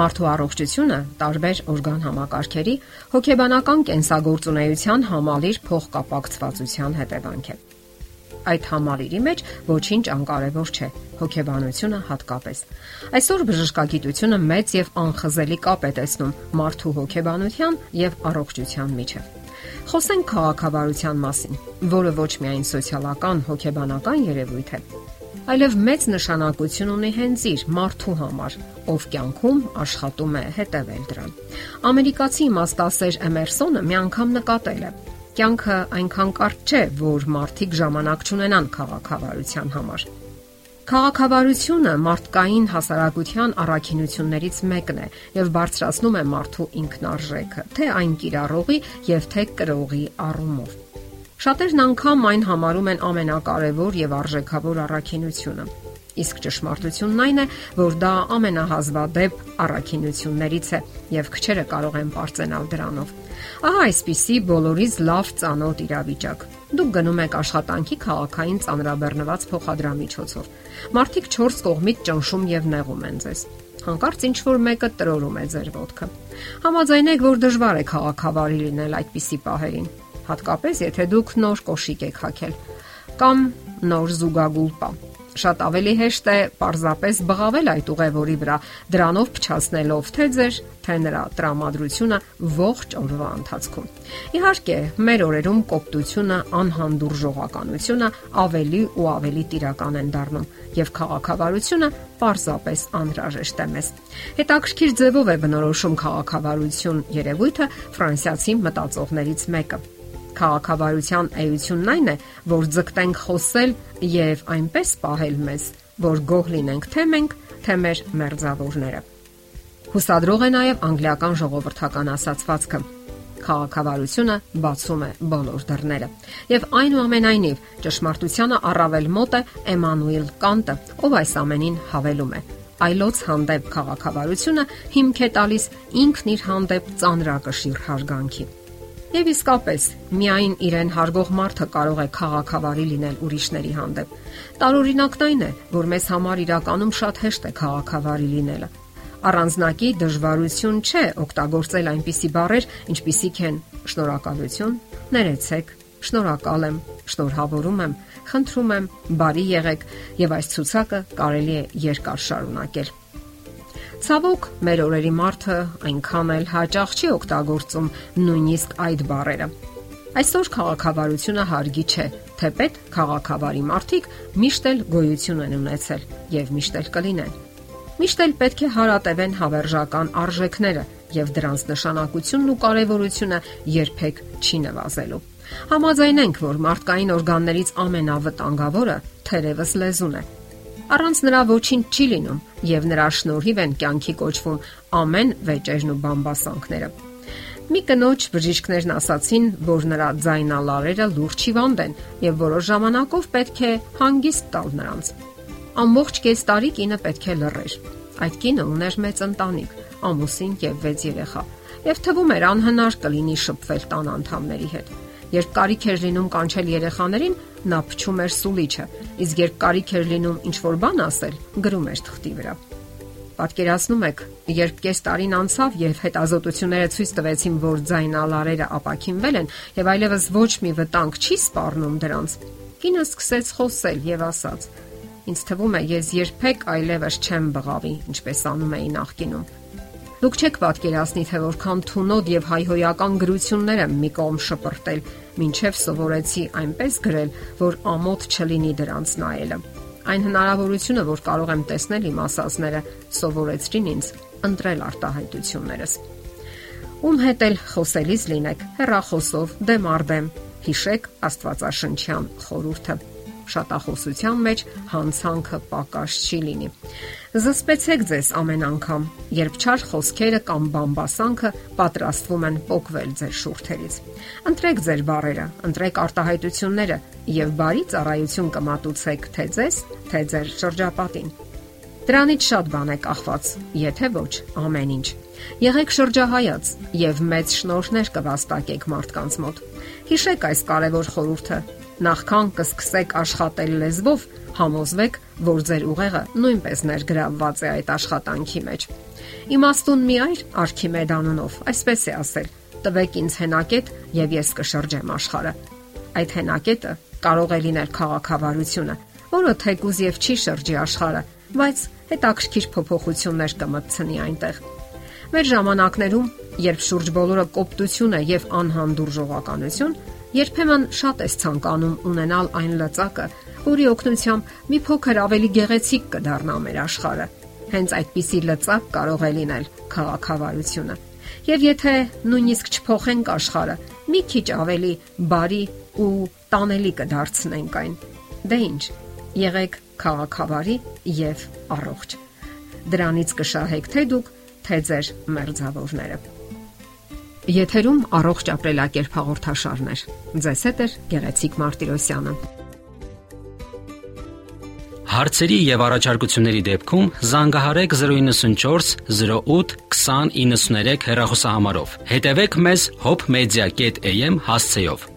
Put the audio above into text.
Մարդու առողջությունը տարբեր օրգան համակարգերի հոգեբանական կենսագործունեության համալիր փոխկապակցվածության հետևանք է։ Այդ համալիրի մեջ ոչինչ անկարևոր չէ, հոգեբանությունը հատկապես։ Այսօր բժշկագիտությունը մեծ եւ անխզելի կապ է տեսնում մարդու հոգեբանության եւ առողջության միջեւ։ Խոսենք քաղաքավարության մասին, որը ոչ միայն սոցիալական, հոգեբանական երևույթ է, այլև մեծ նշանակություն ունի հենց իր մարդու համար, ով կյանքում աշխատում է հետևել դրան։ Ամերիկացի իմաստասեր Էմերսոնը մի անգամ նկատել է. Կյանքը այնքան կարճ չէ, որ մարդիկ ժամանակ չունենան քաղաքավարության համար։ Քաղաքավարությունը մարդկային հասարակության առաքինություններից մեկն է եւ բարձրացնում է մարդու ինքնարժեքը, թե այն կիրառողի եւ թե կրողի առումով։ Շատերն անգամ այն համարում են ամենակարևոր եւ արժեքավոր առաքինությունը Իսկ ճշմարտությունն այն է, որ դա ամենահազվադեպ առաքինություններից է եւ քչերը կարող են པարծենալ դրանով։ Ահա այսպիսի բոլորից լավ ծանոթ իրավիճակ։ Դուք գնում եք աշխատանքի քաղաքային ծանրաբեռնված փոխադրամիջոցով։ Մարդիկ 4 կողմից ճնշում եւ նեղում են ձեզ հանկարծ ինչ որ մեկը տրորում է ձեր ոտքը։ Համաձայնեք, որ դժվար է քաղաքավարի լինել այդպիսի պահերին, հատկապես եթե դուք նոր կոշիկ եք հագել կամ նոր զուգագուլպա Շատ ավելի հեշտ է պարզապես բղավել այդ ուղևորի վրա, դրանով փչացնելով թե ձեր, թե նրա տրամադրությունը ողջ օրվա ընթացքում։ Իհարկե, մեր օրերում կոպտությունը, անհանդուրժողականությունը ավելի ու ավելի տիրական են դառնում, եւ քաղաքավարությունը պարզապես անհրաժեշտ է մեզ։ Հետաքրքիր ձևով է բնորոշում քաղաքավարություն երևույթը ֆրանսիացի մտածողներից մեկը Քաղաքավարության էությունն այն է, որ ձգտենք խոսել եւ այնպես պահել մեզ, որ գոհ լինենք թե մենք, թե մեր մերձավորները։ Հուսադրող է նաեւ անգլիական ժողովրդական ասացվածքը. Քաղաքավարությունը բացում է բոլոր դռները։ Եվ այնուամենայնիվ ճշմարտությանը առավել մոտ է Էմանուել Կանտը, ով այս ամենին հավելում է. Այլոց հանդեպ քաղաքավարությունը հիմք է տալիս ինքն իր հանդեպ ծանրակշիռ հարգանքի։ Եվ իսկապես, միայն իրեն հարգող մարդը կարող է քաղաքավարի լինել ուրիշների հանդեպ։ Տարօրինակն այն է, որ մեզ համար իրականում շատ հեշտ է քաղաքավարի լինելը։ Առանձնակի դժվարություն չէ օգտագործել այնպիսի բառեր, ինչպիսիք են շնորհակալություն, ներեցեք, շնորհակալ եմ, շնորհավորում եմ, խնդրում եմ, բարի եղեք եւ այս ցուցակը կարելի է երկար շարունակել։ Ցավոք, մեր օրերի մարդը այնքան էլ հաճախ չի օգտագործում նույնիսկ այդ բառերը։ Այսօր քաղաքավարությունը հարգի չէ, թեպետ քաղաքավարի մարդիկ միշտ էլ գոյություն են ունեցել եւ միշտ էլ կլինեն։ Միշտ էլ պետք է հարատևեն հավերժական արժեքները եւ դրանց նշանակությունն ու կարեւորությունը երբեք չի նվազելու։ Համաձայնենք, որ մարդկային օրգաններից ամենավտանգավորը թերևս լեզուն է Առանց նրա ոչինչ չի լինում եւ նրա շնորհիվ են կյանքի կոչվում ամեն վեճերն ու բամբասանքները։ Մի կնոջ բժիշկներն ասացին, որ նրա ձայնալարերը լուրջ հիվանդ են եւ որոշ ժամանակով պետք է հանգիստ տալ նրանց։ Ամբողջ կես տարի կինը պետք է լռեր։ Այդ կինը ուներ մեծ ընտանիք, ամուսին եւ 6 երեխա, եւ թվում էր անհնար կլինի շփվել տան անդամների հետ։ Երբ կարիք էր լինում կանչել երեխաներին, նա փչում էր սուլիչը, իսկ երբ կարիք էր լինում ինչ-որ բան ասել, գրում էր թղթի վրա։ Պատկերացնում եք, երբ կես տարին անցավ եւ հետազոտությունները ցույց տվեցին, որ ձայնալարերը ապակինվել են եւ այլևս ոչ մի վտանգ չի սպառնում դրանց, կինը սկսեց խոսել եւ ասաց. Ինձ թվում է, ես երբեք այլևս չեմ բղավի, ինչպես անում էի նախկինում։ Դուք չեք պատկերացնի, թե որքան թունոտ եւ հայհոյական գրություններ եմ մի կողմ շպրտել, ինչև սովորեցի այնպես գրել, որ ամոթ չլինի դրանց նայելը։ Այն հնարավորությունը, որ կարող եմ տեսնել իմ ասածները, սովորեցրին ինձ ընտրել արտահայտություններս։ Ում հետ էլ խոսելիս լինեք, հերախոսով, դեմ առ դեմ, հիշեք Աստվածաշնչյան խորհուրդը շատախոսության մեջ հանցանքը պակաս չի լինի։ Զսպեցեք ձեզ ամեն անգամ, երբ չար խոսքերը կամ բամբասանքը պատրաստվում են փոկվել ձեր շուրթերից։ Ընտրեք ձեր բառերը, ընտրեք արտահայտությունները եւ բարի ծառայություն կմատուցեք թե ձեզ, թե ձեր շրջապատին։ Դրանից շատ բան է կախված, եթե ոչ ամեն ինչ։ Եղեք շրջահայաց եւ մեծ շնորհներ կվաստակեք մարդկանց մոտ։ Հիշեք այս կարևոր խորհուրդը Նախքան կսկսեք աշխատել լեզվով, համոզվեք, որ ձեր ուղեղը նույնպես ներգրավված է այդ աշխատանքի մեջ։ Իմաստուն մի այր Արքիմեդ անունով, այսպես է ասել. տվեք ինձ հենակետ եւ ես կշրջեմ աշխարհը։ Այդ հենակետը կարող է լինել քաղաքավարությունը, որը թեկուզ եւ չի շրջի աշխարհը, բայց հետաքրքիր փոփոխություններ կմտցնի այնտեղ։ Մեր ժամանակներում, երբ շուրջ բոլորը կոպտություն է եւ անհանդուրժողականություն, երբեմն շատ է ցանկանում ունենալ այն լծակը, որի օգնությամբ մի փոքր ավելի գեղեցիկ կդառնա մեր աշխարհը։ Հենց այդպիսի լծակ կարող է լինել քաղաքավարությունը։ Եվ եթե նույնիսկ չփոխենք աշխարհը, մի քիչ ավելի բարի ու տանելի կդարձնենք այն։ Դե ի՞նչ, եղեք քաղաքավարի եւ առողջ։ Դրանից կշահեք թե դուք, թե ձեր մերձավորները։ Եթերում առողջ ապրելակերպ հաղորդաշարներ։ Ձեզ հետ է Գեղեցիկ Մարտիրոսյանը։ Հարցերի եւ առաջարկությունների դեպքում զանգահարեք 094 08 2093 հեռախոսահամարով։ Հետևեք մեզ hopmedia.am հասցեով։